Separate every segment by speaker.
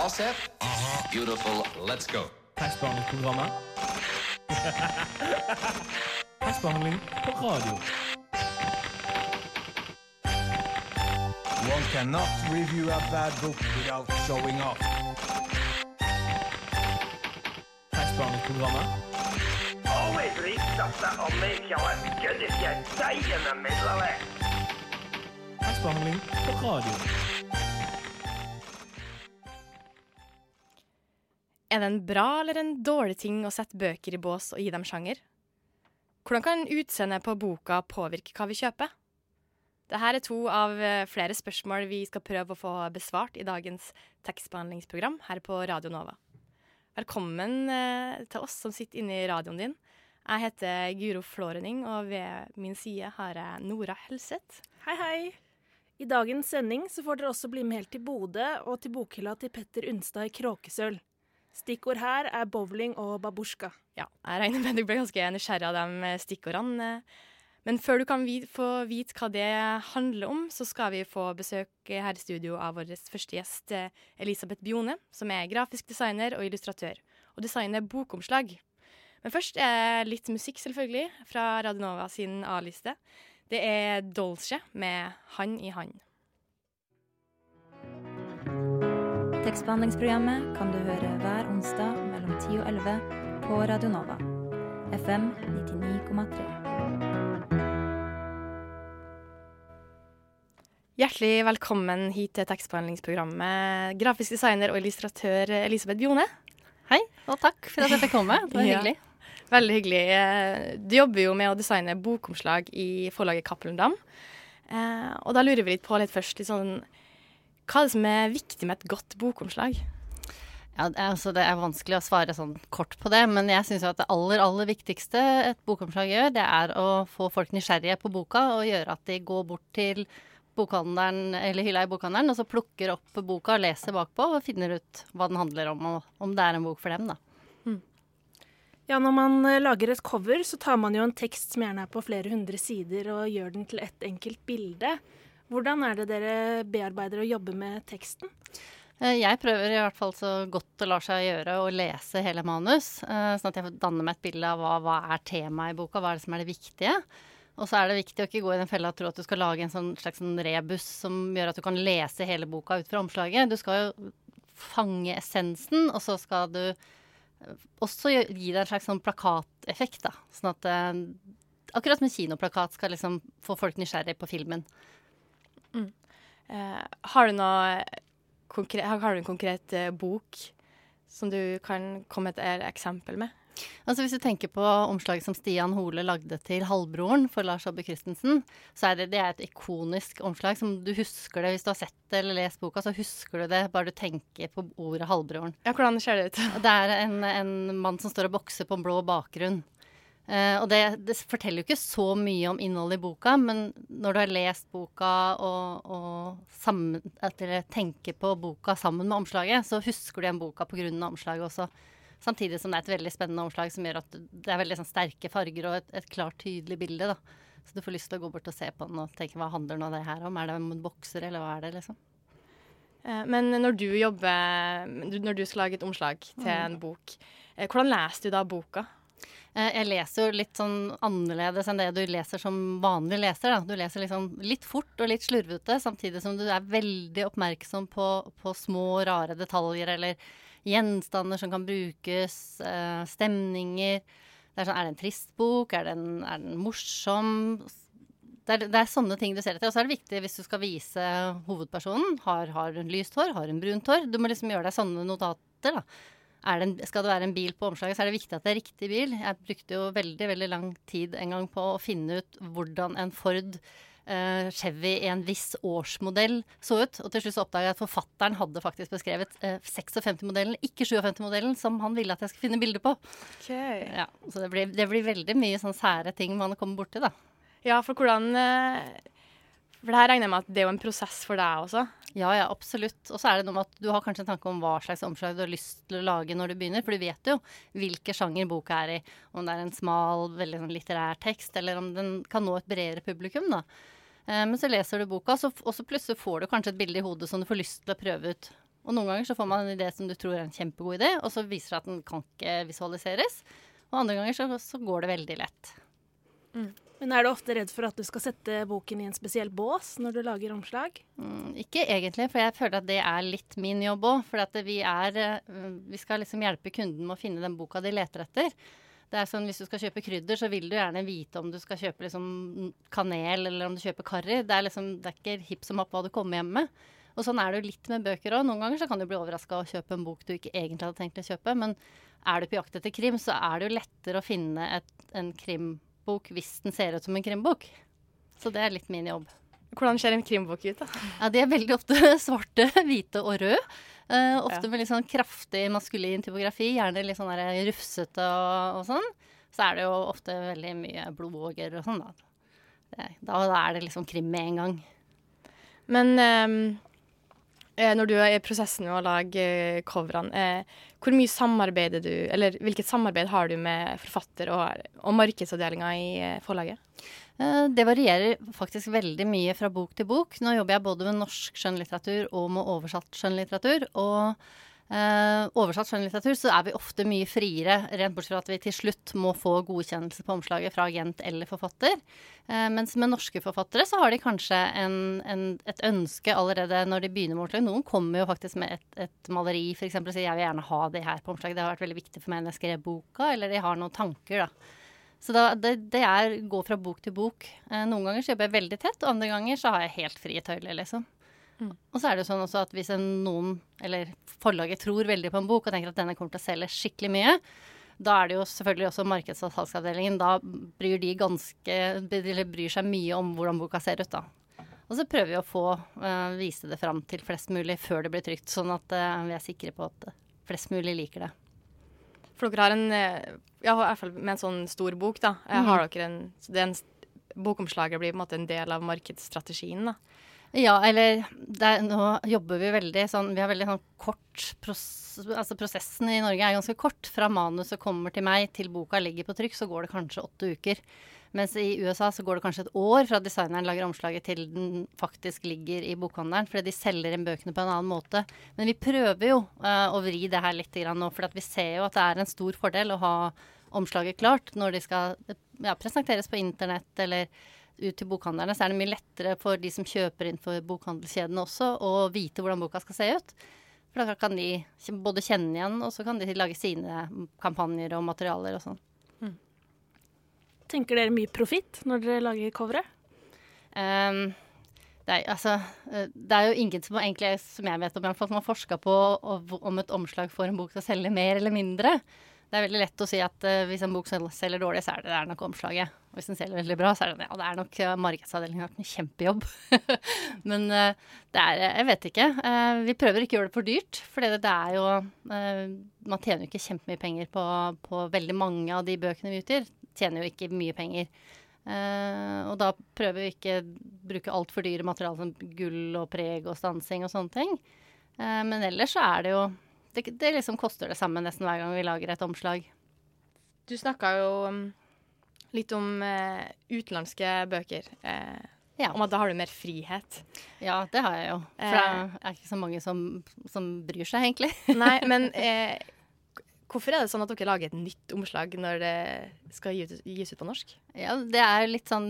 Speaker 1: All set? Uh-huh. Beautiful. Let's go.
Speaker 2: Persbehandelingsprogramma. Persbehandeling på radio.
Speaker 3: One cannot review a bad book without showing off.
Speaker 2: Persbehandlingsprogrammet.
Speaker 4: Always reach that will make you look
Speaker 2: good if you die in the middle of it. Persbehandling på radio.
Speaker 5: Er det en bra eller en dårlig ting å sette bøker i bås og gi dem sjanger? Hvordan kan utseendet på boka påvirke hva vi kjøper? Dette er to av eh, flere spørsmål vi skal prøve å få besvart i dagens tekstbehandlingsprogram her på Radio Nova. Velkommen eh, til oss som sitter inne i radioen din. Jeg heter Guro Flårening, og ved min side har jeg Nora Helseth.
Speaker 6: Hei, hei. I dagens sending så får dere også bli med helt til Bodø og til bokhylla til Petter Unstad i Kråkesølv. Stikkord her er bowling og babusjka.
Speaker 5: Ja, jeg regner med du ble ganske nysgjerrig av de stikkordene. Men før du kan vi få vite hva det handler om, så skal vi få besøk her i studio av vår første gjest, eh, Elisabeth Bione, som er grafisk designer og illustratør, og designer bokomslag. Men først er litt musikk, selvfølgelig, fra Radionova sin A-liste. Det er Dolce med 'Han i hand.
Speaker 7: Tekstbehandlingsprogrammet kan du høre hver onsdag mellom 10 og 11 på Radio Nova. FM 99,3.
Speaker 5: Hjertelig velkommen hit til tekstbehandlingsprogrammet, grafisk designer og illustratør Elisabeth Bione.
Speaker 8: Hei, og takk for at jeg fikk komme. Det var
Speaker 5: Ja.
Speaker 8: hyggelig.
Speaker 5: Veldig hyggelig. Eh, Du jobber jo med å designe bokomslag i forlaget Cappelen Dam. Eh, og da lurer vi litt på litt først litt sånn Hva er det som er viktig med et godt bokomslag?
Speaker 8: Ja, det, altså, det er vanskelig å svare sånn kort på det, men jeg syns at det aller, aller viktigste et bokomslag gjør, det er å få folk nysgjerrige på boka og gjøre at de går bort til bokhandelen eller hylla i bokhandelen og så plukker opp boka og leser bakpå og finner ut hva den handler om, og om det er en bok for dem, da.
Speaker 6: Ja, når man eh, lager et cover, så tar man jo en tekst som gjerne er på flere hundre sider, og gjør den til ett enkelt bilde. Hvordan er det dere bearbeider og jobber med teksten?
Speaker 8: Eh, Jeg prøver i hvert fall så godt det lar seg gjøre å lese hele manus, eh, sånn at jeg får danne meg et bilde av hva, hva er temaet i boka, hva er det som er det viktige. Og så er det viktig å ikke gå i den fella og tro at du skal lage en sånn slags sånn rebus som gjør at du kan lese hele boka ut fra omslaget. Du skal jo fange essensen, og så skal du eh, også gi det en slags sånn plakateffekt, da. Sånn at Akkurat som en kinoplakat skal liksom få folk nysgjerrig på filmen.
Speaker 5: Eh, har, du noe konkre har, du en konkret uh, bok som du kan komme et eksempel med?
Speaker 8: Altså Hvis du tenker på omslaget som Stian Hole lagde til Halvbroren for Lars Abbe Christensen, så er det, det er et ikonisk omslag som du husker det hvis du har sett det eller lest boka, så husker du det bare du tenker på ordet Halvbroren.
Speaker 5: Ja, hvordan ser det ut?
Speaker 8: Det er en, en mann som står og bokser på en blå bakgrunn. Eh, og det, det forteller jo ikke så mye om innholdet i boka, men når du har lest boka og, og sammen, tenker på boka sammen med omslaget, så husker du igjen boka pga. omslaget også. Samtidig som det er et veldig spennende omslag som gjør at det er veldig sånn, sterke farger og et, et klart, tydelig bilde. da. Så du får lyst til å gå bort og se på den og tenke hva handler nå det her om? Er det om en bokser, eller hva er det, liksom?
Speaker 5: Eh, men når du jobber Når du skal lage et omslag til en bok, eh, hvordan leser du da boka?
Speaker 8: Eh, Jeg leser jo litt sånn annerledes enn det du leser som vanlig leser. Da. Du leser liksom litt fort og litt slurvete, samtidig som du er veldig oppmerksom på, på små, rare detaljer eller gjenstander som kan brukes, eh, stemninger. Det er, sånn, er det en trist bok? Er den, er den morsom? Det er, det er sånne ting du ser etter. Og så er det viktig hvis du skal vise hovedpersonen. Har, har hun lyst hår? Har hun brunt hår? Du må liksom gjøre deg sånne notater. da. Det en, skal det være en bil på omslaget, så er det viktig at det er riktig bil. Jeg brukte jo veldig veldig lang tid en gang på å finne ut hvordan en Ford eh, Chevy i en viss årsmodell så ut. Og til slutt så oppdaga jeg at forfatteren hadde faktisk beskrevet eh, 56-modellen, ikke 57-modellen, som han ville at jeg skulle finne bilde på. Ja, så det blir, det blir veldig mye sånn sære ting man kommer borti, da.
Speaker 5: Ja, for hvordan eh, For det her regner jeg med at det er jo en prosess for deg også.
Speaker 8: Ja, ja, absolutt. Og så er det noe med at du har kanskje en tanke om hva slags omslag du har lyst til å lage når du begynner, for du vet jo hvilke sjanger boka er i. Om det er en smal, veldig sånn litterær tekst, eller om den kan nå et bredere publikum, da. Eh, Men så leser du boka, og så plutselig får du kanskje et bilde i hodet som du får lyst til å prøve ut Og noen ganger så får man en idé som du tror er en kjempegod idé, og så viser det at den kan ikke visualiseres. Og andre ganger så, så går det veldig lett.
Speaker 6: Men er du ofte redd for at du skal sette boken i en spesiell bås når du lager omslag?
Speaker 8: Mm, ikke egentlig, for jeg føler at det er litt min jobb òg. For vi er eh, Vi skal liksom hjelpe kunden med å finne den boka de leter etter. Det er sånn, Hvis du skal kjøpe krydder, så vil du gjerne vite om du skal kjøpe liksom kanel eller om du kjøper karri. Det er liksom, det er ikke hipp som happ hva du kommer hjem med. Og sånn er det jo litt med bøker òg. Noen ganger så kan du bli overraska og kjøpe en bok du ikke egentlig hadde tenkt å kjøpe. Men er du på jakt etter krim, så er det jo lettere å finne et, en krimbok hvis den ser ut som en krimbok. Så det er litt min jobb.
Speaker 5: Hvordan ser en krimbok ut, da?
Speaker 8: Ja, De er veldig ofte svarte, hvite og røde. Uh, ofte
Speaker 5: Ja.
Speaker 8: med litt sånn kraftig maskulin typografi, gjerne litt sånn der rufsete og, og sånn. Så er det jo ofte veldig mye blodåger og sånn, da. Det, da. Da er det liksom krim med en gang.
Speaker 5: Men eh, når du er i prosessen med å lage eh, coverne, eh, hvor mye samarbeider du Eller hvilket samarbeid har du med forfatter og, og markedsavdelinga i eh, forlaget?
Speaker 8: Eh, Det varierer faktisk veldig mye fra bok til bok. Nå jobber jeg både med norsk skjønnlitteratur og med oversatt skjønnlitteratur. Og eh, oversatt skjønnlitteratur så er vi ofte mye friere, rent bortsett fra at vi til slutt må få godkjennelse på omslaget fra agent eller forfatter. Eh, mens med norske forfattere så har de kanskje en, en, et ønske allerede når de begynner med omslaget. Noen kommer jo faktisk med et, et maleri f.eks. og sier jeg vil gjerne ha det her på omslaget. Det har vært veldig viktig for meg når jeg skrev boka, eller de har noen tanker, da. Så da, det, det er gå fra bok til bok. Eh, noen ganger så jobber jeg veldig tett, og andre ganger så har jeg helt frie tøyler, liksom. Og så er det jo sånn også at hvis en, noen, eller forlaget tror veldig på en bok og tenker at denne kommer til å selge skikkelig mye, da er det jo selvfølgelig også markeds- og salgsavdelingen. Da bryr de ganske Eller bryr seg mye om hvordan boka ser ut, da. Og så prøver vi å få uh, vise det fram til flest mulig før det blir trygt, sånn at uh, vi er sikre på at flest mulig liker det.
Speaker 5: For dere har en eh, Ja, i hvert fall med en sånn stor bok, da. eh, Har dere en, så det er en Bokomslaget blir på en måte en del av markedsstrategien, da.
Speaker 8: Ja, eller er, nå jobber vi veldig sånn Vi har veldig sånn kort pros, Altså prosessen i Norge er ganske kort. Fra manuset kommer til meg til boka ligger på trykk, så går det kanskje åtte uker. Mens i USA så går det kanskje et år fra designeren lager omslaget til den faktisk ligger i bokhandelen. Fordi de selger inn bøkene på en annen måte. Men vi prøver jo uh, å vri det her litt grann nå, for vi ser jo at det er en stor fordel å ha omslaget klart når de skal ja, presenteres på internett eller ut til bokhandlerne, så er det mye lettere for de som kjøper inn for bokhandelskjedene også, å vite hvordan boka skal se ut. For da kan de både kjenne igjen, og så kan de lage sine kampanjer og materialer og sånn.
Speaker 6: Tenker dere mye profitt når dere lager coveret?
Speaker 8: Um, det, er, altså, eh, det er jo ingen som egentlig, som jeg vet om, i hvert fall, som har forska på om et omslag får en bok til å selge mer eller mindre. Det er veldig lett å si at uh, hvis en bok sel- selger dårlig, så er det, det er nok omslaget. Og hvis den selger veldig bra, så er det ja, det er nok uh, markedsavdelingen har gjort en kjempejobb. Men uh, det er Jeg vet ikke. Uh, vi prøver ikke å gjøre det for dyrt, for det, det er jo eh, Man tjener jo ikke kjempemye penger på, på veldig mange av de bøkene vi utgir. Tjener jo ikke mye penger. Uh, og da prøver vi ikke å bruke altfor dyre materialer som gull og preg og stansing og sånne ting. Uh, men ellers så er det jo det, det liksom koster det samme nesten hver gang vi lager et omslag.
Speaker 5: Du snakka jo um, litt om eh, utenlandske bøker. Eh,
Speaker 8: Ja.
Speaker 5: Om at da har du mer frihet.
Speaker 8: Ja, det har jeg jo. For det er ikke så mange som, som bryr seg, egentlig.
Speaker 5: Nei, men eh, hvorfor er det sånn at dere lager et nytt omslag når det skal gis ut, gis ut på norsk?
Speaker 8: Ja, det er litt sånn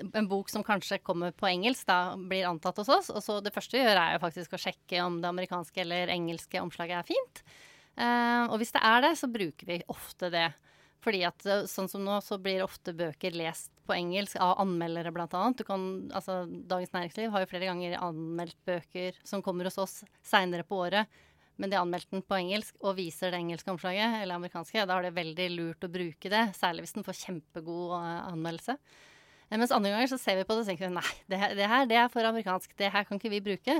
Speaker 8: en bok som kanskje kommer på engelsk, da blir antatt hos oss. Og så det første vi gjør, er jo faktisk å sjekke om det amerikanske eller engelske omslaget er fint. Uh, og hvis det er det, så bruker vi ofte det. Fordi at eh, sånn som nå, så blir ofte bøker lest på engelsk av anmeldere, blant annet. Altså, Dagens Næringsliv har jo flere ganger anmeldt bøker som kommer hos oss seinere på året. Men de anmeldt den på engelsk og viser det engelske omslaget, eller amerikanske. Da er det veldig lurt å bruke det, særlig hvis den får kjempegod eh, anmeldelse. Mens andre ganger så ser vi på det og tenker nei, det her, det her det er for amerikansk, det her kan ikke vi bruke.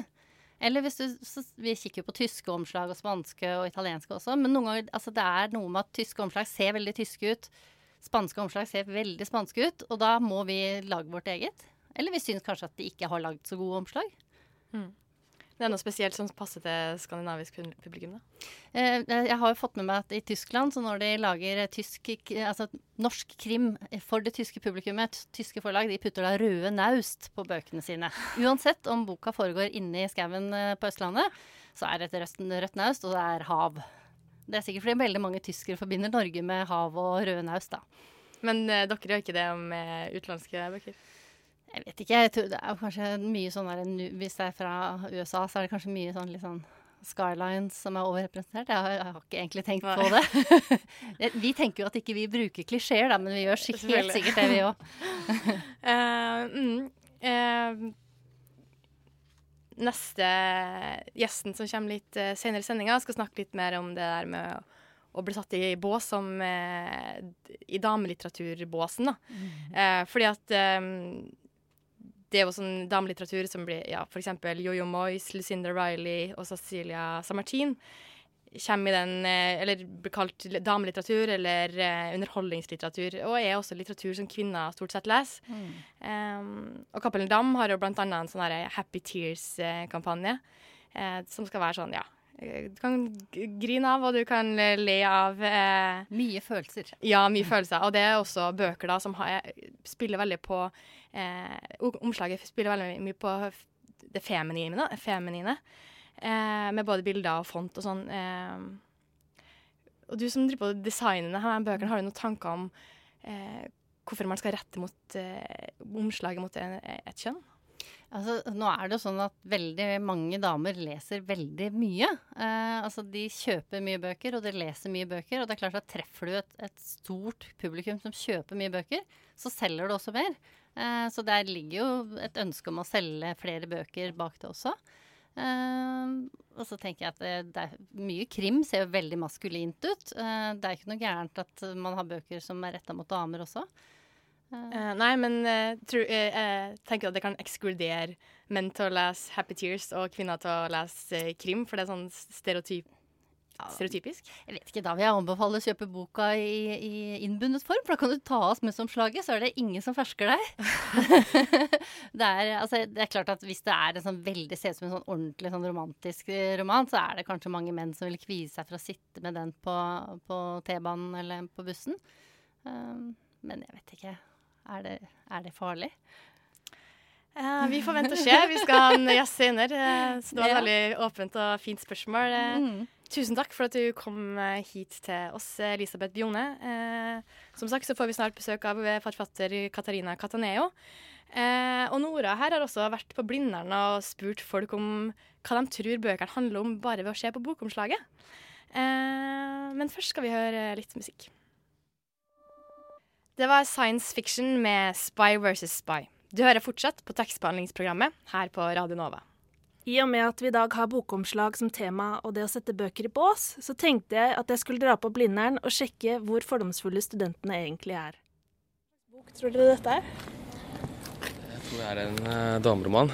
Speaker 8: Eller hvis du, så, Vi kikker jo på tyske omslag og spanske og italienske også, men noen ganger, altså det er noe med at tyske omslag ser veldig tyske ut. Spanske omslag ser veldig spanske ut, og da må vi lage vårt eget. Eller vi syns kanskje at de ikke har lagd så gode omslag.
Speaker 5: Det er noe spesielt som passer til skandinavisk publikum, da?
Speaker 8: Eh, Jeg har jo fått med meg at i Tyskland, så når de lager eh, tysk, altså norsk krim for det tyske publikummet, tyske forlag, de putter da røde naust på bøkene sine. Uansett om boka foregår inne i skauen eh, på Østlandet, så er det et rødt naust, og det er hav. Det er sikkert fordi veldig mange tyskere forbinder Norge med hav og røde naust, da.
Speaker 5: Men eh, dere gjør ikke det med utenlandske bøker?
Speaker 8: Jeg vet ikke. Jeg tror det er kanskje mye sånn der, Hvis det er fra USA, så er det kanskje mye sånn litt sånn Skylines som er overrepresentert. Jeg har, jeg har ikke egentlig tenkt
Speaker 5: Nei.
Speaker 8: på det. vi tenker jo at ikke vi bruker klisjeer, da, men vi gjør sik- helt sikkert det, vi òg.
Speaker 5: Eh, mm, eh, neste gjesten som kommer litt uh, senere i sendinga, skal snakke litt mer om det der med å, å bli satt i bås som eh, i damelitteraturbåsen, da. Eh, fordi at eh, det er jo sånn damelitteratur som blir ja, eksempel Jojo Moyes, Lucinda Riley og Cecilia Samartin kommer i den, eh, eller blir kalt damelitteratur eller eh, underholdningslitteratur, og er også litteratur som kvinner stort sett leser. Um, og Cappelen Dam har jo blant annet en sånn Happy Tears-kampanje, eh, som skal være sånn, ja eh, Du kan grine av, og du kan eh, le av. Eh,
Speaker 8: Mye følelser.
Speaker 5: ja, mye følelser. Og det er også bøker da som har, spiller veldig på eh, Omslaget spiller veldig mye på det feminine. feminine eh, med både bilder og font og sånn. Eh, og du som driver på designene her denne bøkene, har du noen tanker om eh, hvorfor man skal rette mot eh, omslaget mot en, et kjønn?
Speaker 8: Altså, nå er det jo sånn at veldig mange damer leser veldig mye. Eh, altså, de kjøper mye bøker, og de leser mye bøker. Og det er klart at treffer du et, et stort publikum som kjøper mye bøker, så selger du også mer. Eh, så der ligger jo et ønske om å selge flere bøker bak det også. Eh, og så tenker jeg at det, det er mye krim ser jo veldig maskulint ut. Eh, det er ikke noe gærent at man har bøker som er retta mot damer også.
Speaker 5: Eh, nei, men jeg uh, eh, eh, tenker at det kan ekskludere menn til å lese Happy Tears og kvinner til å lese krim, for det er sånn stereotyp, stereotypisk?
Speaker 8: Jeg vet ikke, Da vil jeg anbefale å kjøpe boka i, i innbundet form, for da kan du ta oss med som slaget, så er det ingen som fersker deg. det, er, altså, det er klart at hvis det er en sånn veldig ser ut som en sånn ordentlig sånn romantisk roman, så er det kanskje mange menn som vil kvie seg for å sitte med den på, på T-banen eller på bussen. Um, men jeg vet ikke. Er det, er det farlig?
Speaker 5: Uh, vi får vente og se. Vi skal ha en gjest senere. eh, så det var et veldig åpent og fint spørsmål. Eh,
Speaker 8: Mm.
Speaker 5: Tusen takk for at du kom hit til oss, Elisabeth Bione. Eh, som sagt så får vi snart besøk av forfatter Katarina Cataneo. Eh, og Nora her har også vært på Blindern og spurt folk om hva de tror bøkene handler om bare ved å se på bokomslaget. Eh, men først skal vi høre litt musikk. Det var science fiction med Spy versus Spy. Du hører fortsatt på tekstbehandlingsprogrammet her på Radio Nova.
Speaker 6: I og med at vi i dag har bokomslag som tema og det å sette bøker i bås, så tenkte jeg at jeg skulle dra på Blindern og sjekke hvor fordomsfulle studentene egentlig er. Bok tror dere dette er?
Speaker 9: Jeg tror det er en uh, dameroman.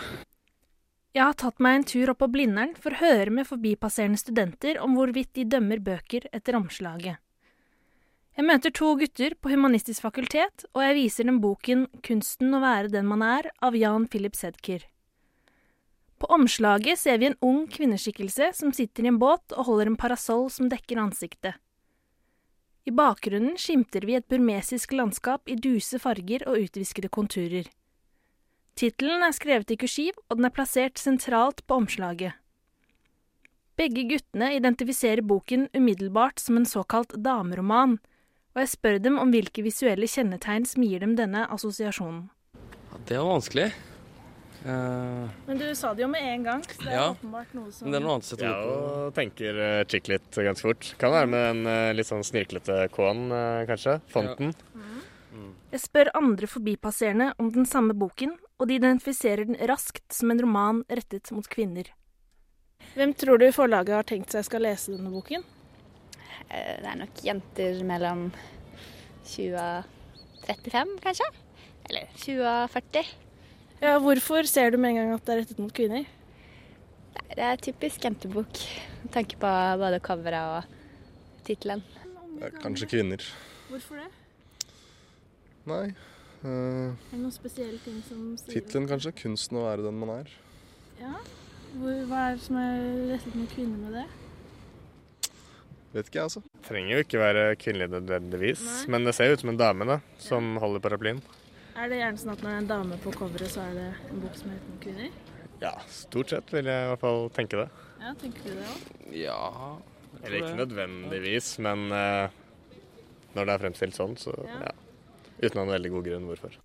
Speaker 6: Jeg har tatt meg en tur opp på Blindern for å høre med forbipasserende studenter om hvorvidt de dømmer bøker etter omslaget. Jeg møter to gutter på Humanistisk fakultet, og jeg viser dem boken Kunsten å være den man er av Jan Philip Sedker. På omslaget ser vi en ung kvinneskikkelse som sitter i en båt og holder en parasoll som dekker ansiktet. I bakgrunnen skimter vi et burmesisk landskap i duse farger og utviskede konturer. Tittelen er skrevet i kursiv, og den er plassert sentralt på omslaget. Begge guttene identifiserer boken umiddelbart som en såkalt dameroman, og jeg spør dem om hvilke visuelle kjennetegn som gir dem denne assosiasjonen.
Speaker 9: Ja, det var vanskelig. Uh,
Speaker 6: Men du sa det jo med en gang, så
Speaker 9: det er Ja.
Speaker 6: åpenbart noe som
Speaker 9: det er noe annet sett
Speaker 10: Ja, og tenker uh, chick litt ganske fort. Kan være med en uh, litt sånn snirklete K-en, uh, kanskje. Fonten.
Speaker 6: Jeg spør andre forbipasserende om den samme boken, og de identifiserer den raskt som en roman rettet mot kvinner. Hvem tror du forlaget har tenkt seg skal lese denne boken?
Speaker 11: Eh, Det er nok jenter mellom 20 og 35, kanskje? Eller 20 og 40.
Speaker 6: Ja, hvorfor ser du med en gang at det er rettet mot kvinner?
Speaker 11: Nei, Det er typisk jentebok. Med tanke på både coveret og tittelen.
Speaker 12: Kanskje kvinner.
Speaker 6: Hvorfor det?
Speaker 12: Nei. Uh,
Speaker 6: Er det noen spesielle ting som sier
Speaker 12: Tittelen, kanskje. 'Kunsten å være den man er'.
Speaker 6: Ja. Hva er det som er rettet mot kvinner med det?
Speaker 12: Vet ikke, jeg, altså.
Speaker 10: Trenger jo ikke være kvinnelig nødvendigvis, men det ser jo ut som en dame da, som holder paraplyen.
Speaker 6: Er det gjerne sånn at når det er en dame på coveret, så er det en bok som heter kvinner?
Speaker 10: Ja, stort sett vil jeg i hvert fall tenke det.
Speaker 6: Ja, tenker du det òg?
Speaker 10: Ja Eller ikke nødvendigvis, men uh, når det er fremstilt sånn, så ja. Uten å ha en veldig god grunn hvorfor.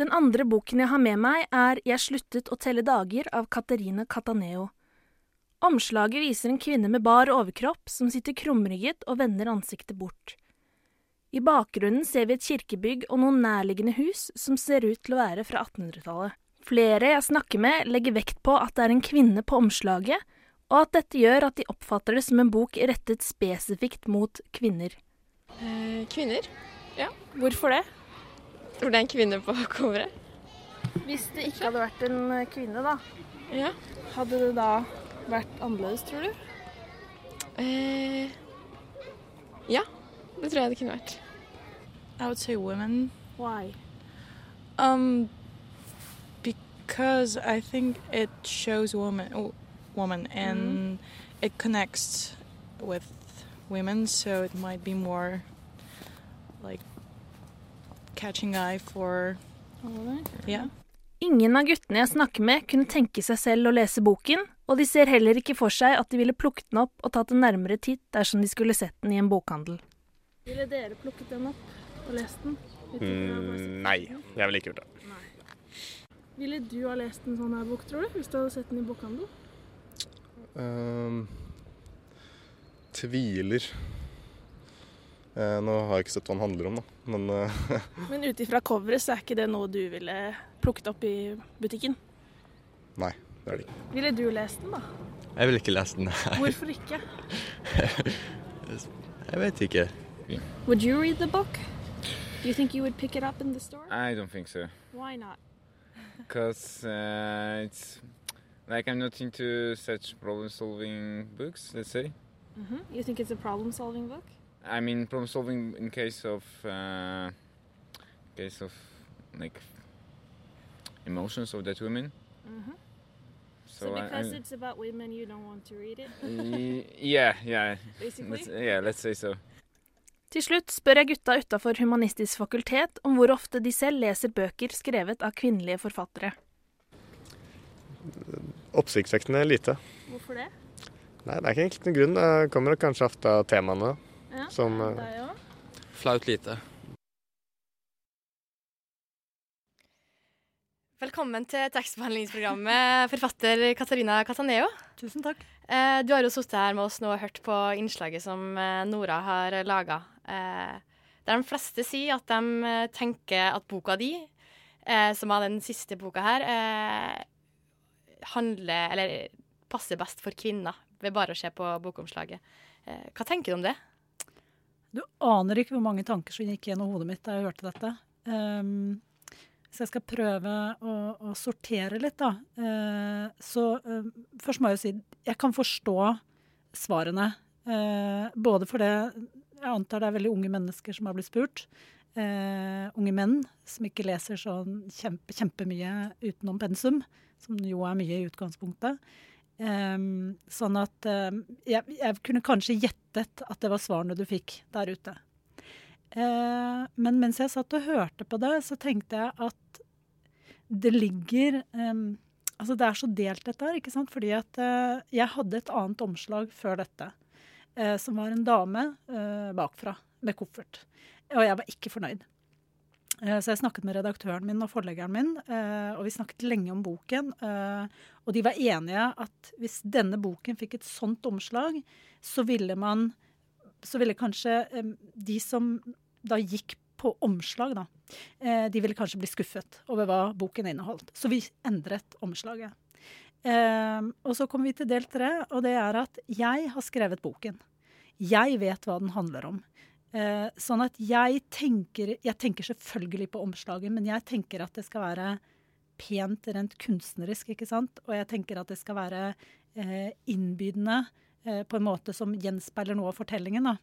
Speaker 6: Den andre boken jeg har med meg, er Jeg sluttet å telle dager av Katerine Cataneo. Omslaget viser en kvinne med bar overkropp som sitter krumrygget og vender ansiktet bort. I bakgrunnen ser vi et kirkebygg og noen nærliggende hus som ser ut til å være fra 1800-tallet. Flere jeg snakker med, legger vekt på at det er en kvinne på omslaget, og at dette gjør at de oppfatter det som en bok rettet spesifikt mot kvinner.
Speaker 13: Eh, kvinner. Ja.
Speaker 6: Hvorfor det?
Speaker 13: For det er en kvinne på coveret.
Speaker 6: Hvis det ikke hadde vært en kvinne, da,
Speaker 13: Ja.
Speaker 6: hadde det da vært annerledes, tror du?
Speaker 13: Eh, ja, det tror jeg det kunne vært.
Speaker 14: I would say women.
Speaker 6: Why?
Speaker 14: Um, because I think it shows woman, oh, woman, and it connects with women, so it might be more like catching eye for. Yeah.
Speaker 6: Ingen av guttene jeg snakker med, kunne tenke seg selv å lese boken, og de ser heller ikke for seg at de ville plukket den opp og tatt en nærmere titt dersom de skulle sett den i en bokhandel. Ville dere plukket den opp og lest den?
Speaker 10: Mm, nei, jeg ville ikke gjort det.
Speaker 6: Ville du ha lest en sånn her bok, tror du, hvis du hadde sett den i bokhandel?
Speaker 12: Um, tviler. Eh, nå har jeg ikke sett hva den handler om, da. Men eh,
Speaker 6: Men ut ifra coveret så er ikke det noe du ville plukket opp i butikken?
Speaker 12: nei, det er det ikke.
Speaker 6: Ville du lest den, da?
Speaker 15: Jeg vil ikke lese den. nei.
Speaker 6: Hvorfor ikke?
Speaker 15: Jeg vet ikke.
Speaker 6: Would you read the book? Do you think you would pick it up in the store?
Speaker 16: I don't think so.
Speaker 6: Why not?
Speaker 16: Because uh, it's like I'm not into such problem solving books, let's say.
Speaker 6: hmm You think it's a problem-solving book?
Speaker 16: I mean, problem solving in case of uh, case of like emotions of that women.
Speaker 6: hmm
Speaker 16: So,
Speaker 6: So, because
Speaker 16: I-
Speaker 6: it's about women, you don't want to read it?
Speaker 16: Yeah, yeah.
Speaker 6: Basically?
Speaker 16: Let's, yeah, let's say so.
Speaker 6: Til slutt spør jeg gutta utafor Humanistisk fakultet om hvor ofte de selv leser bøker skrevet av kvinnelige forfattere.
Speaker 10: Oppsiktsvekkende lite.
Speaker 6: Hvorfor det?
Speaker 10: Nei, det er ikke egentlig noen grunn. Det kommer kanskje ofte av temaene.
Speaker 6: Ja,
Speaker 10: som?
Speaker 9: Flaut lite.
Speaker 5: Velkommen til tekstbehandlingsprogrammet, forfatter Katarina Cataneo.
Speaker 17: Tusen takk.
Speaker 5: Eh, du har jo sittet her med oss nå og hørt på innslaget som eh, Nora har laga. Eh, der de fleste sier at de eh, tenker at boka di, eh, som er den siste boka her, eh, handler Eller passer best for kvinner, ved bare å se på bokomslaget. Eh, hva tenker du om det?
Speaker 17: Du aner ikke hvor mange tanker som gikk gjennom hodet mitt da jeg hørte dette. Ehm, så jeg skal prøve å, å sortere litt, da. Eh, så eh, først må jeg jo si jeg kan forstå svarene. Eh, både fordi jeg antar det er veldig unge mennesker som har blitt spurt. Eh, unge menn som ikke leser sånn kjempe, kjempemye utenom pensum, som jo er mye i utgangspunktet. Ehm, sånn at ehm, jeg, jeg kunne kanskje gjettet at det var svarene du fikk der ute. Eh, men mens jeg satt og hørte på det, så tenkte jeg at det ligger um, Altså det er så delt dette her, ikke sant. Fordi at uh, jeg hadde et annet omslag før dette. uh, som var en dame uh, bakfra med koffert. Og jeg var ikke fornøyd. Så jeg snakket med redaktøren min og forleggeren min, og vi snakket lenge om boken. Og de var enige at hvis denne boken fikk et sånt omslag, så ville man Så ville kanskje de som da gikk på omslag, da, eh, de ville kanskje bli skuffet over hva boken inneholdt. Så vi endret omslaget. Eh, og så kommer vi til del tre, og det er at jeg har skrevet boken. Jeg vet hva den handler om. Eh, sånn at jeg tenker Jeg tenker selvfølgelig på omslaget, men jeg tenker at det skal være pent rent kunstnerisk, ikke sant? Og jeg tenker at det skal være eh, innbydende på en måte som gjenspeiler noe av fortellingen. Da.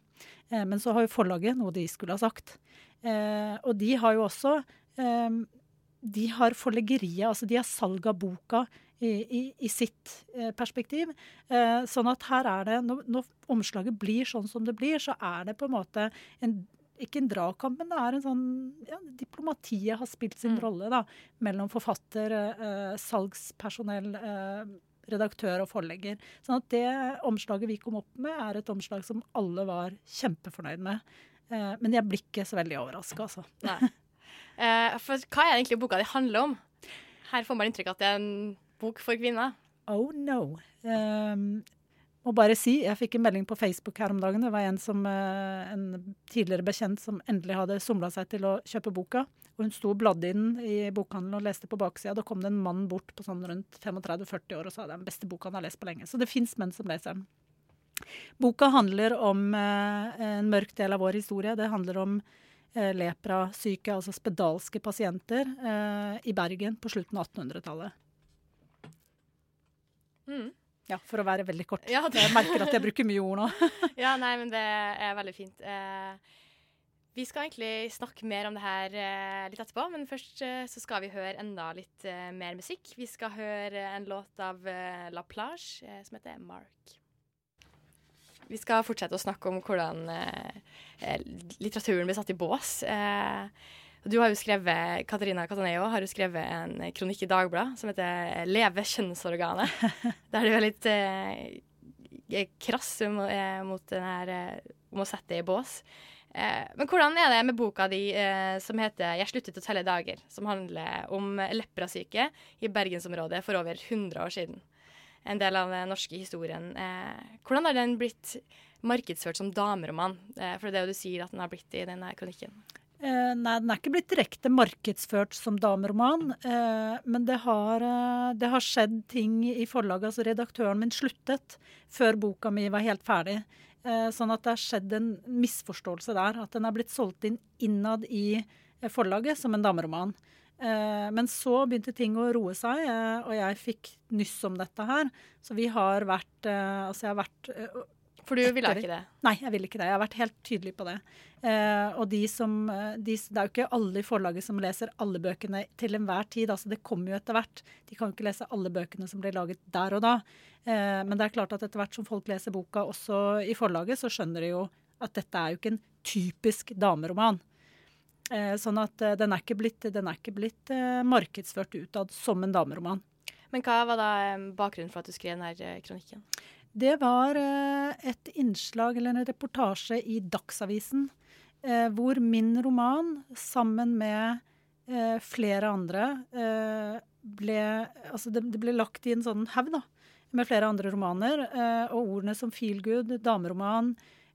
Speaker 17: Eh, men så har jo forlaget noe de skulle ha sagt. Eh, og de har jo også eh, de har forleggeriet, altså de har salg av boka i, i, sitt eh, perspektiv. Eh, sånn at her er det, når, når omslaget blir sånn som det blir, så er det på en måte en ikke en dragkamp, men det er en sånn ja, Diplomatiet har spilt sin rolle da, mellom forfatter, eh, salgspersonell, eh, redaktør og forlegger. Sånn at det omslaget vi kom opp med, er et omslag som alle var kjempefornøyd med. Eh, men jeg blir ikke så veldig overraska, altså.
Speaker 5: Eh, for hva er egentlig boka di handler om? Her får man inntrykk av at det er en bok for kvinner.
Speaker 17: Oh no. Um, må bare si, Jeg fikk en melding på Facebook her om dagen. Det var en, som, eh, en tidligere bekjent som endelig hadde somla seg til å kjøpe boka. Og Hun sto og bladde i i bokhandelen og leste på baksida. Da kom det en mann bort på sånn rundt 35-40 år og sa det er den beste boka han har lest på lenge. Så det fins menn som leser den. Boka handler om eh, en mørk del av vår historie. Det handler om eh, leprasyke, altså spedalske pasienter, i Bergen på slutten av 1800-tallet.
Speaker 5: Mm.
Speaker 17: Ja, for å være veldig kort.
Speaker 5: Ja, det-
Speaker 17: Jeg merker at jeg bruker mye ord nå.
Speaker 5: ja, nei, men det er veldig fint. Eh, vi skal egentlig snakke mer om det her eh, litt etterpå, men først eh, så skal vi høre enda litt eh, mer musikk. Vi skal høre en låt av eh, La Plage eh, som heter Mark. Vi skal fortsette å snakke om hvordan litteraturen blir satt i bås. Eh, du har jo skrevet, Katarina Cataneo har jo skrevet en kronikk i Dagbladet som heter 'Leve kjønnsorganet'. Der du er litt eh, krass mo- eh, mot den her eh, om å sette det i bås. Eh, men hvordan er det med boka di eh, som heter 'Jeg sluttet å telle dager', som handler om leprasyke i bergensområdet for over 100 år siden? En del av den norske historien. Eh, hvordan har den blitt markedsført som dameroman? Eh, for det er det du sier at den har blitt i denne kronikken.
Speaker 17: Eh, nei, den er ikke blitt direkte markedsført som dameroman, eh, men det har, eh, det har skjedd ting i forlaget. Altså redaktøren min sluttet før boka mi var helt ferdig. Eh, sånn at det har skjedd en misforståelse der. At den er blitt solgt inn innad i eh, forlaget som en dameroman. Men så begynte ting å roe seg, og jeg fikk nyss om dette her. Så vi har vært Altså, jeg har vært
Speaker 5: For du ville ikke det?
Speaker 17: Nei, jeg vil ikke det. Jeg har vært helt tydelig på det. Eh, og de som, eh, de, det er jo ikke alle i forlaget som leser alle bøkene til enhver tid. altså Det kommer jo etter hvert. De kan jo ikke lese alle bøkene som blir laget der og da. Eh, men det er klart at etter hvert som folk leser boka også i forlaget, så skjønner de jo at dette er jo ikke en typisk dameroman. Eh, sånn at eh, den er ikke blitt, den er ikke blitt eh, markedsført utad som en dameroman.
Speaker 5: Men hva var da bakgrunnen for at du skrev denne kronikken?
Speaker 17: Det var eh, et innslag eller en reportasje i Dagsavisen eh, hvor min roman sammen med eh, flere andre ble Altså det, ble lagt i en sånn haug, da, med flere andre romaner. Og ordene som feelgood, dameroman,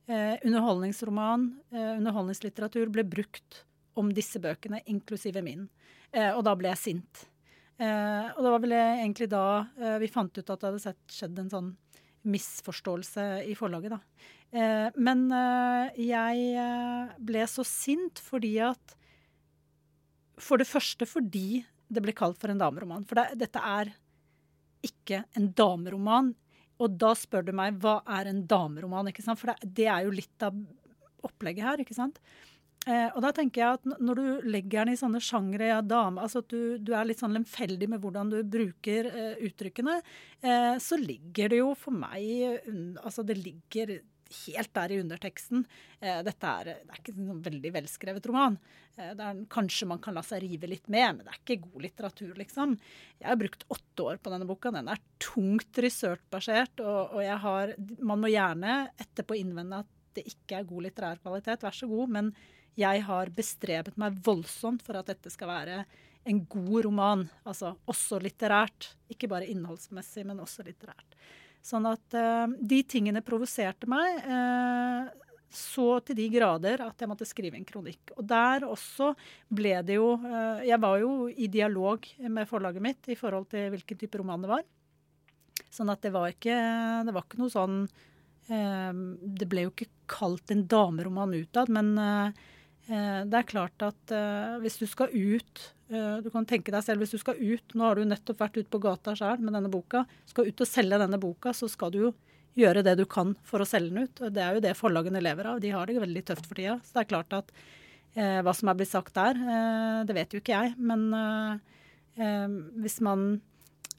Speaker 17: underholdningsroman, underholdningslitteratur ble brukt om disse bøkene, inklusive min. Og da ble jeg sint. Og det var vel egentlig da vi fant ut at det hadde skjedd en sånn misforståelse i forlaget, da. Eh, men eh, jeg eh, ble så sint fordi at For det første fordi det ble kalt for en dameroman. For det, dette er ikke en dameroman. Og da spør du meg hva er en dameroman? ikke sant? For det, det er jo litt av opplegget her, ikke sant? Eh, og da tenker jeg at når du legger den i sånne sjangre, ja, dame, altså at du, du er litt sånn lemfeldig med hvordan du bruker eh, uttrykkene, eh, så ligger det jo for meg Altså det ligger helt der i underteksten. Eh, dette er, det er ikke en sånn veldig velskrevet roman. Eh, er, kanskje man kan la seg rive litt med, men det er ikke god litteratur, liksom. Jeg har brukt åtte år på denne boka. Den er tungt researchbasert, og, og jeg har Man må gjerne etterpå innvende at det ikke er god litterær kvalitet, vær så god, men jeg har bestrebet meg voldsomt for at dette skal være en god roman. Altså også litterært. Ikke bare innholdsmessig, men også litterært. Sånn at uh, de tingene provoserte meg uh, så til de grader at jeg måtte skrive en kronikk. Og der også ble det jo eh, Jeg var jo i dialog med forlaget mitt i forhold til hvilken type roman det var. Sånn at det var ikke, det var ikke noe sånn Det ble jo ikke kalt en dameroman utad, men det er klart at eh, hvis du skal ut eh, Du kan tenke deg selv hvis du skal ut Nå har du nettopp vært ute på gata sjøl med denne boka. Skal ut og selge denne boka, så skal du jo gjøre det du kan for å selge den ut. Det er jo det forlagene lever av. De har det veldig tøft for tida. Så det er klart at Eh, hva som er blitt sagt der, eh, det vet jo ikke jeg. Men eh, eh, hvis man eh,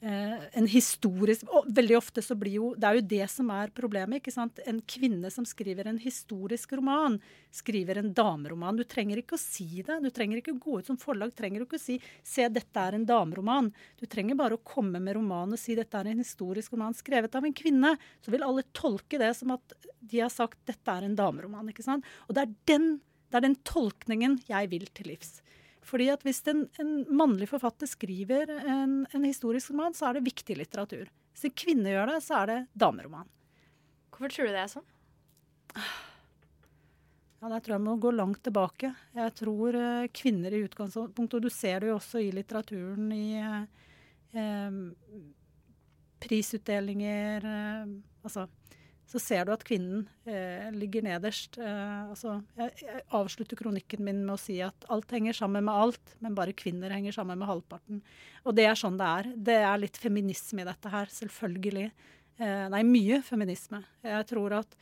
Speaker 17: en historisk og Veldig ofte så blir jo Det er jo det som er problemet. ikke sant? En kvinne som skriver en historisk roman, skriver en dameroman. Du trenger ikke å si det. Du trenger ikke å gå ut som forlag. trenger ikke å si 'se, dette er en dameroman'. Du trenger bare å komme med romanen og si 'dette er en historisk roman skrevet av en kvinne'. Så vil alle tolke det som at de har sagt 'dette er en dameroman'. ikke sant? Og det er den, det er den tolkningen jeg vil til livs. Fordi at Hvis en, en mannlig forfatter skriver en, en, historisk roman, så er det viktig litteratur. Hvis en kvinne gjør det, så er det dameroman.
Speaker 5: Hvorfor tror du det er sånn?
Speaker 17: Ja, Der tror jeg må gå langt tilbake. Jeg tror eh, kvinner i utgangspunktet, og du ser det jo også i litteraturen, i eh, eh, prisutdelinger eh, Altså så ser du at kvinnen eh, ligger nederst. Eh, altså, jeg, jeg, avslutter kronikken min med å si at alt henger sammen med alt, men bare kvinner henger sammen med halvparten. Og det er sånn det er. Det er litt feminisme i dette her, selvfølgelig. Eh, nei, mye feminisme. Jeg tror at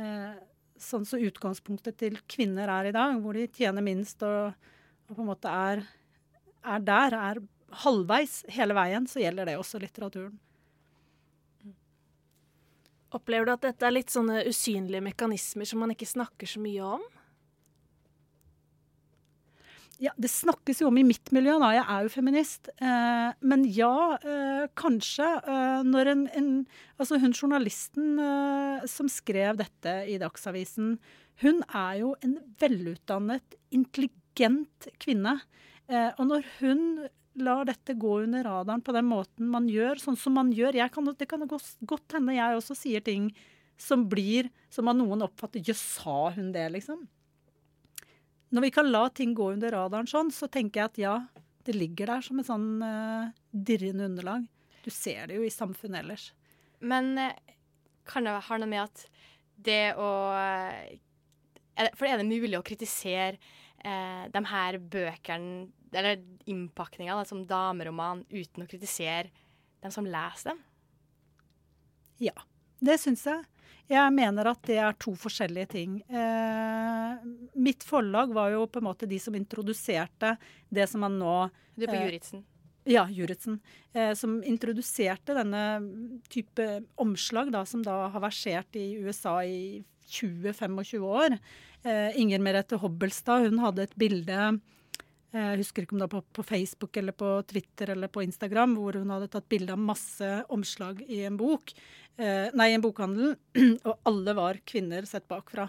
Speaker 17: eh, sånn som utgangspunktet til kvinner er i dag, hvor de tjener minst og, og på en måte er, er der, er halvveis hele veien, så gjelder det også litteraturen.
Speaker 6: Opplever du at dette er litt sånne usynlige mekanismer som man ikke snakker så mye om?
Speaker 17: Ja, Det snakkes jo om i mitt miljø, da. Jeg er jo feminist. Eh, men ja, eh, kanskje. Eh, når en, en, Altså, hun journalisten eh, som skrev dette i Dagsavisen, hun er jo en velutdannet, intelligent kvinne. Eh, og når hun lar dette gå under radaren på den måten man gjør, sånn som man gjør. Kan, det kan godt hende jeg også sier ting som blir Som av noen oppfatter Jøss, sa hun det, liksom? Når vi kan la ting gå under radaren sånn, så tenker jeg at ja, det ligger der som et sånn uh, dirrende underlag. Du ser det jo i samfunnet ellers.
Speaker 5: Men uh, kan det ha noe med at det å uh, For er det mulig å kritisere de her bøkene eller innpakninga som dameroman uten å kritisere dem som leser dem?
Speaker 17: Ja, det syns jeg. Jeg mener at det er to forskjellige ting. Eh, mitt forlag var jo på en måte de som introduserte det som man nå
Speaker 5: Du er på eh, Juritzen?
Speaker 17: Ja, Juritzen. Eh, som introduserte denne type omslag da, som da har versert i USA i 20-25 år. Eh, Inger Merete Hobbelstad hun hadde et bilde jeg husker ikke om det var på, Facebook eller på Twitter eller på Instagram, hvor hun hadde tatt bilde av masse omslag i en bok. Eh, nei, en bokhandel. Og alle var kvinner sett bakfra.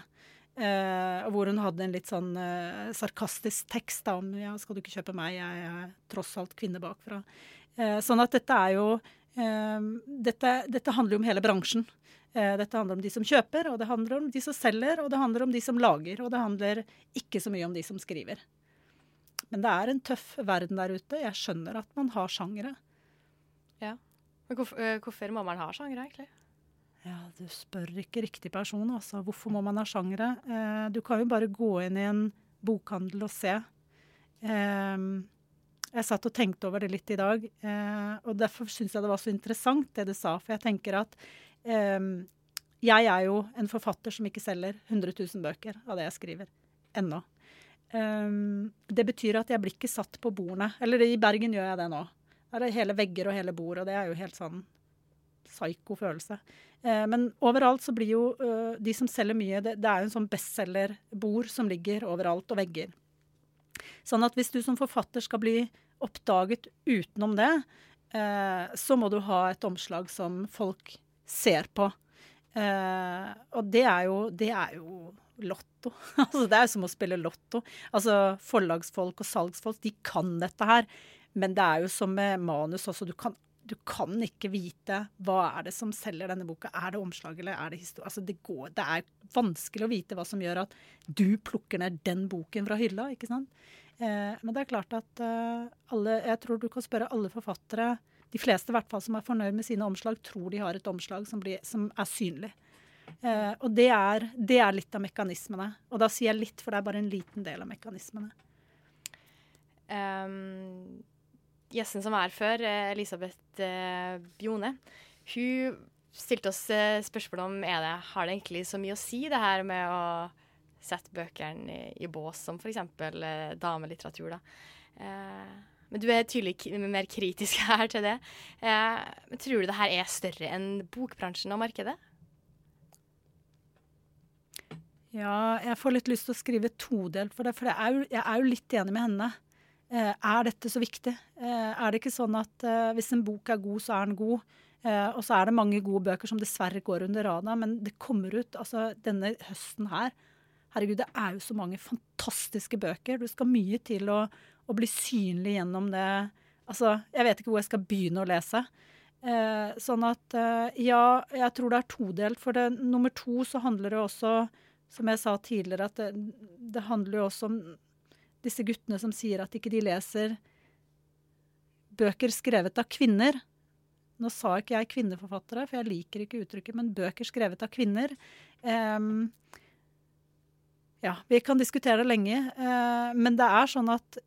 Speaker 17: Eh, hvor hun hadde en litt sånn eh, sarkastisk tekst da, om ja, 'skal du ikke kjøpe meg, jeg er tross alt kvinne bakfra'. Eh, sånn at dette er jo eh, dette, dette, handler jo om hele bransjen. Eh, dette handler om de som kjøper, og det handler om de som selger, og det handler om de som lager. Og det handler ikke så mye om de som skriver. Men det er en tøff verden der ute. Jeg skjønner at man har sjangere.
Speaker 5: Ja. Men hvorfor, uh, hvorfor må man ha sjangere, egentlig?
Speaker 17: Ja, Du spør ikke riktig person, altså. Hvorfor må man ha sjangere? Eh, du kan jo bare gå inn i en bokhandel og se. Eh, jeg satt og tenkte over det litt i dag, og derfor syns jeg det var så interessant det du sa. For jeg tenker at jeg er jo en forfatter som ikke selger 100 000 bøker av det jeg skriver. Ennå. Um, det betyr at jeg blir ikke satt på bordene. Eller i Bergen gjør jeg det nå. Der er hele vegger og hele bord, og det er jo helt sånn psyko følelse. Uh, men overalt så blir jo uh, de som selger mye, det, er jo en sånn bestselgerbord som ligger overalt, og vegger. Sånn at hvis du som forfatter skal bli oppdaget utenom det, uh, så må du ha et omslag som folk ser på. og det er jo, det er jo lotto. altså, det er jo som å spille lotto. Altså, Forlagsfolk og salgsfolk de kan dette her. Men det er jo som med manus også. Du kan, du kan ikke vite hva er det som selger denne boka. Er det omslag eller er det historie? Altså, det, går, det er vanskelig å vite hva som gjør at du plukker ned den boken fra hylla. ikke sant? Eh, men det er klart at eh, alle Jeg tror du kan spørre alle forfattere, de fleste i hvert fall som er fornøyd med sine omslag, tror de har et omslag som, blir, som er synlig. Eh, og det er, det er, litt av mekanismene. Og da sier jeg litt, for det er bare en liten del av mekanismene.
Speaker 5: Um, gjesten som er før, eh, Elisabeth eh, Bjone, hun stilte oss eh, spørsmål om er det, har det egentlig så mye å si, det her med å sette bøkene i, i bås, som f.eks. Eh, damelitteratur. da. Eh, men du er tydelig mer kritisk her til det. Eh, tror du det her er større enn bokbransjen og markedet?
Speaker 17: Ja, jeg får litt lyst til å skrive todelt for det, for det er jo, jeg er jo litt enig med henne. Eh, er dette så viktig? Eh, er det ikke sånn at eh, hvis en bok er god, så er den god? Eh, og så er det mange gode bøker som dessverre går under radaren, men det kommer ut altså denne høsten her. Herregud, det er jo så mange fantastiske bøker. Du skal mye til å, å bli synlig gjennom det. Altså, jeg vet ikke hvor jeg skal begynne å lese. Eh, sånn at eh, ja, jeg tror det er todelt. For det, nummer to så handler det også som jeg sa tidligere, at det, det, handler jo også om disse guttene som sier at ikke de leser bøker skrevet av kvinner. Nå sa ikke jeg kvinneforfattere, for jeg liker ikke uttrykket, men bøker skrevet av kvinner. Um, ja, vi kan diskutere det lenge, uh, men det er sånn at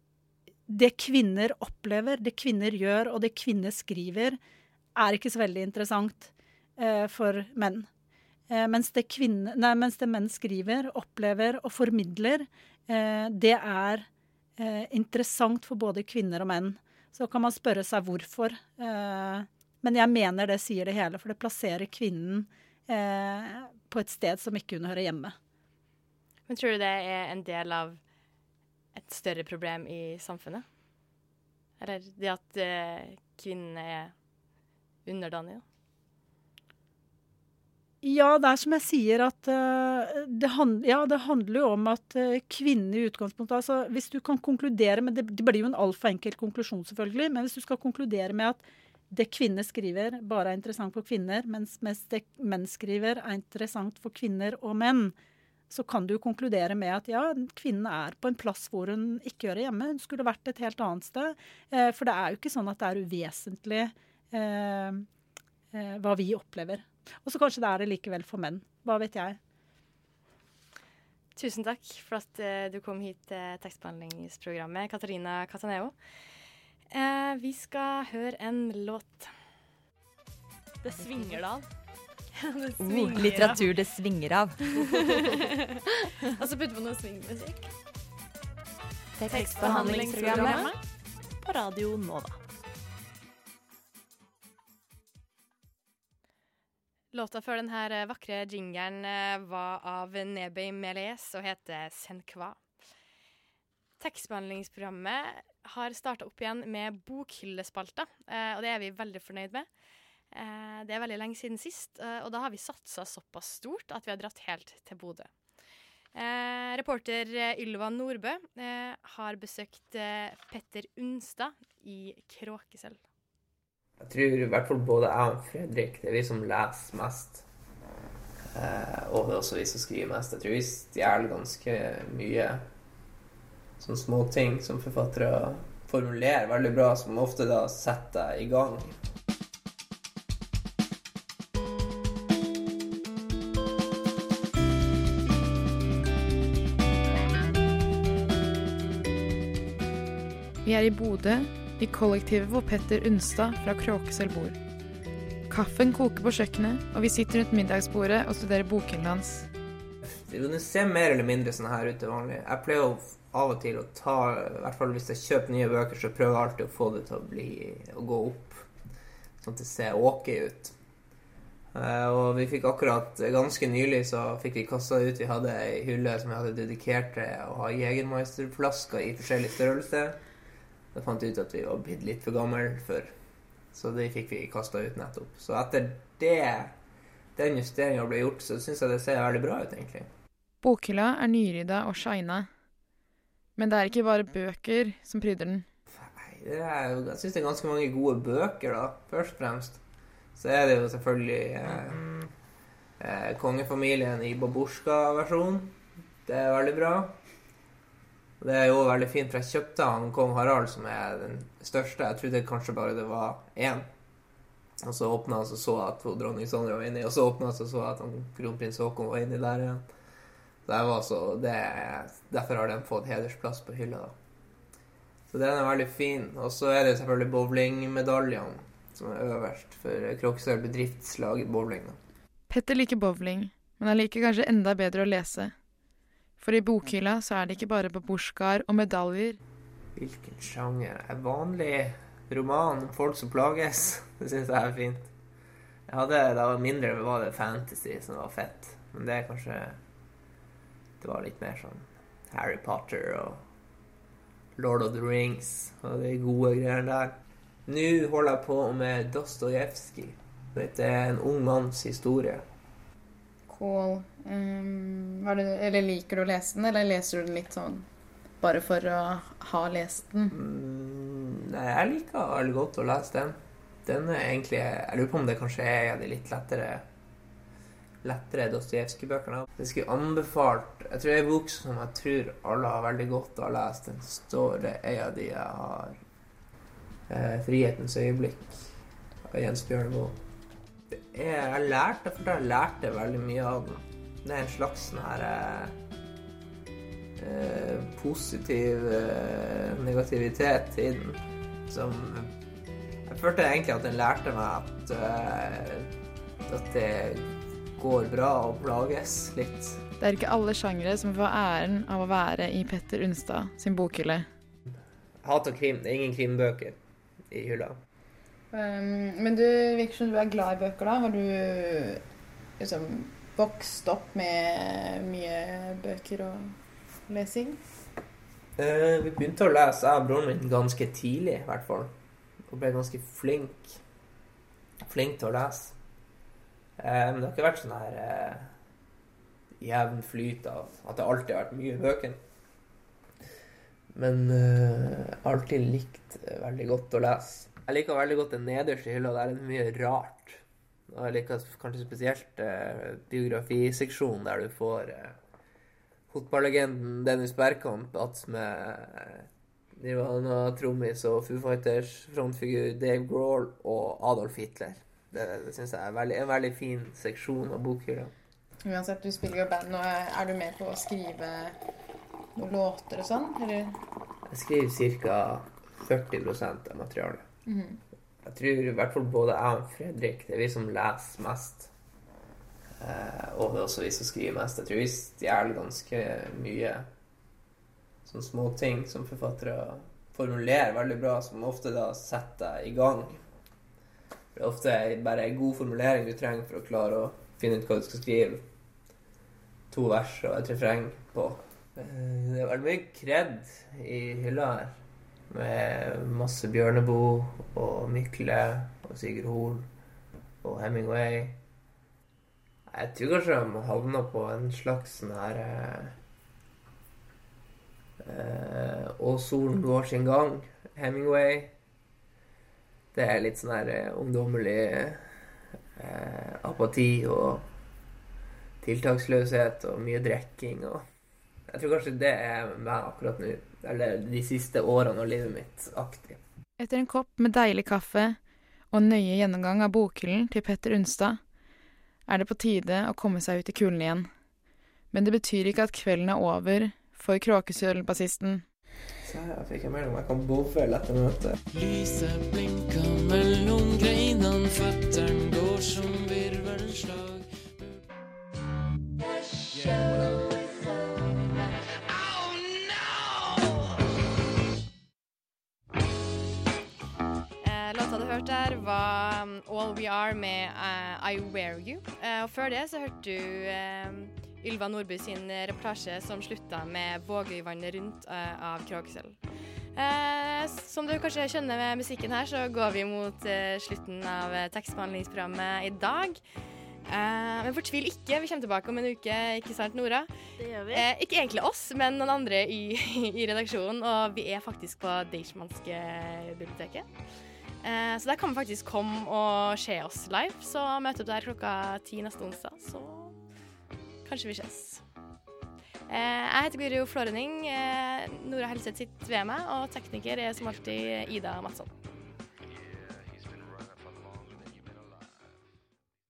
Speaker 17: det kvinner opplever, det kvinner gjør, og det kvinner skriver, er ikke så veldig interessant uh, for menn. Eh, mens, det kvinne, nei, mens, det menn skriver, opplever og formidler, eh, det er eh, interessant for både kvinner og menn. Så kan man spørre seg hvorfor. Eh, men jeg mener det sier det hele, for det plasserer kvinnen eh, på et sted som ikke hun hører hjemme.
Speaker 5: Men tror du det er en del av et større problem i samfunnet? Eller det at eh, kvinnene er underdanige?
Speaker 17: Ja, det er som jeg sier at uh, det, hand, ja, det, handler jo om at uh, kvinner i utgangspunktet altså Hvis du kan konkludere med Det, det blir jo en altfor enkel konklusjon, selvfølgelig. Men hvis du skal konkludere med at det kvinner skriver, bare er interessant for kvinner, mens, mens det menn skriver, er interessant for kvinner og menn, så kan du jo konkludere med at ja, kvinnen er på en plass hvor hun ikke hører hjemme. Hun skulle vært et helt annet sted. Uh, for det er jo ikke sånn at det er uvesentlig hva vi opplever. Og så kanskje det er det likevel for menn. Hva vet jeg.
Speaker 5: Tusen takk for at eh, du kom hit til tekstbehandlingsprogrammet, Katarina Cataneo. Eh, vi skal høre en låt.
Speaker 18: Det svinger da.
Speaker 19: det svinger oh, litteratur det svinger av.
Speaker 18: Og så putter vi noe swingmusikk.
Speaker 19: Tekstbehandlingsprogrammet på Radio Nova.
Speaker 5: Låta før denne eh, vakre jingeren eh, var av Nebøy Melies og heter Senkva. Tekstbehandlingsprogrammet har starta opp igjen med bokhyllespalter, eh, og det er vi veldig fornøyd med. Det er veldig lenge siden sist, og da har vi satsa såpass stort at vi har dratt helt til Bodø. reporter Ylva Nordbø har besøkt Petter Unstad i Kråkeselv.
Speaker 20: Jeg tror i hvert fall både jeg og Fredrik det er vi som leser mest. Eh, og det er også vi som skriver mest. Jeg tror vi stjeler ganske mye sånne småting som forfattere formulerer veldig bra, som ofte da setter deg i gang.
Speaker 13: Vi er i Bodø i kollektivet hvor Petter Unstad fra Kråkesølv bor. Kaffen koker på kjøkkenet, og vi sitter rundt middagsbordet og studerer bokhyllen hans.
Speaker 20: Det ser mer eller mindre sånn her ut til vanlig. Jeg pleier å av og til å ta I hvert fall hvis jeg kjøper nye bøker, så prøver jeg alltid å få det til å bli å gå opp. Sånn at det ser ok ut. Uh, og vi fikk akkurat Ganske nylig så fikk vi kasta ut Vi hadde ei hylle som vi hadde dedikert til å ha Jegermeister-flasker i forskjellig størrelse. Da fant vi ut at vi var blitt litt for gammel for. Så det fikk vi kasta ut nettopp. Så etter det, den justeringa ble gjort, så syns jeg det ser veldig bra ut, egentlig.
Speaker 13: Bokhylla er nyrydda og shina. Men det er ikke bare bøker som pryder den.
Speaker 20: Nei, er, jeg syns det er ganske mange gode bøker, da, først og fremst. Så er det jo selvfølgelig eh, eh, Kongefamilien i babusjka-versjon. Det er veldig bra. Det er jo veldig fint, for jeg kjøpte han kong Harald, som er den største. Jeg trodde kanskje bare det var én. Og så åpna han og så at dronning Sonja var inni, og så åpna han og så at kronprins Haakon var inni der igjen. Det var så, det, derfor har den fått hedersplass på hylla. da. Så den er veldig fin. Og så er det selvfølgelig bowlingmedaljene som er øverst for Kråkstøl bedriftslag i bowling. da.
Speaker 13: Petter liker bowling, men han liker kanskje enda bedre å lese. For i bokhylla så er det ikke bare babusjkaer og medaljer.
Speaker 20: Hvilken sjanger? En vanlig roman om folk som plages. Det syns jeg er fint. Jeg hadde, Da jeg var mindre, var det fantasy som var fett. Men det er kanskje Det var litt mer sånn Harry Potter og Lord of the Rings og de gode greiene der. Nå holder jeg på med Dostojevskij. Det er en ung manns historie.
Speaker 13: Cool. Um, har du, eller liker du å lese den, eller leser du den litt sånn bare for å ha lest den?
Speaker 20: Nei, jeg liker veldig godt å lese den. Den er egentlig Jeg lurer på om det kanskje er de litt lettere lettere Dostojevskij-bøkene. Jeg skulle anbefalt Jeg tror det er en bok som jeg tror alle har veldig godt å lese. Den står det er av de jeg har eh, 'Frihetens øyeblikk' av Jens Bjørneboe. Jeg lærte for jeg lærte veldig mye av den. Det er en slags sånn her eh, eh, positiv eh, negativitet i den som Jeg følte egentlig at den lærte meg at, eh, at det går bra å plages litt.
Speaker 13: Det er ikke alle sjangere som får æren av å være i Petter Unstad sin bokhylle.
Speaker 20: Hat og krim. Det er ingen krimbøker i hylla.
Speaker 13: Um, men du virker som du er glad i bøker, da. Har du liksom vokst opp med mye bøker og lesing?
Speaker 20: Uh, vi begynte å lese, jeg og broren min, ganske tidlig, i hvert fall. Og ble ganske flink. Flink til å lese. Uh, men det har ikke vært sånn her uh, jevn flyt av at det alltid har vært mye bøker. Men jeg alltid likt veldig godt å lese. Jeg liker veldig godt den nederste hylla. Der er det mye rart. Og jeg liker kanskje spesielt eh, biografiseksjonen, der du får eh, fotballegenden Dennis Bergkamp attmed eh, Nirvana, trommis og Foo Fighters frontfigur Dave Grohl og Adolf Hitler. Det, det syns jeg er veldig, en veldig fin seksjon av bokhylla.
Speaker 13: Uansett, du spiller jo band, og er du med på å skrive noen låter og sånn, eller?
Speaker 20: Jeg skriver ca. 40% av materialet.
Speaker 13: Mhm.
Speaker 20: Jeg tror i hvert fall både jeg og Fredrik det er vi som leser mest. Eh, og det er også vi som skriver mest. Jeg tror vi stjeler ganske mye sånne småting som forfattere formulerer veldig bra, som ofte da setter deg i gang. Det er ofte bare en god formulering du trenger for å klare å finne ut hva du skal skrive. To vers og et refreng på. Eh, Det er veldig mye kred i hylla her. Med masse Bjørneboe og Mykle og Sigurd Hoel og Hemingway. Jeg tror kanskje de havna på en slags sånn her eh, Og solen går sin gang. Hemingway. Det er litt sånn her eh, ungdommelig eh, apati og tiltaksløshet og mye drikking og Jeg tror kanskje det er meg akkurat nå. Eller de siste årene av livet mitt aktiv.
Speaker 13: Etter en kopp med deilig kaffe og nøye gjennomgang av bokhyllen til Petter Unstad, er det på tide å komme seg ut i kulden igjen. Men det betyr ikke at kvelden er over for Kråkesølv-bassisten.
Speaker 20: Så her fikk jeg melding om jeg kan bowle etter møtet.
Speaker 21: Lyset blinka mellom greinene, føttene går som virvelslag.
Speaker 5: Eh, um, All We Are med uh, I Wear You. Uh, og før det så hørte du uh, Ylva Nordby sin reportasje som slutta med Vågøyvannet rundt av Kråkesølv. Som du kanskje skjønner med musikken her, så går vi mot slutten av eh, tekstbehandlingsprogrammet i dag. Men fortvil ikke, vi kommer tilbake om en uke, ikke sant Nora?
Speaker 6: Det gjør vi.
Speaker 5: Ikke egentlig oss, men noen andre i, i redaksjonen. Og vi er faktisk på Deichmanske biblioteket. Eh, så der kan vi faktisk komme og se oss live. Så møt opp der klokka ti neste onsdag, så kanskje vi ses. Eh, jeg heter Guro Flårening. Eh, Nora Helseth sitter ved meg, og tekniker er som alltid Ida Madsson.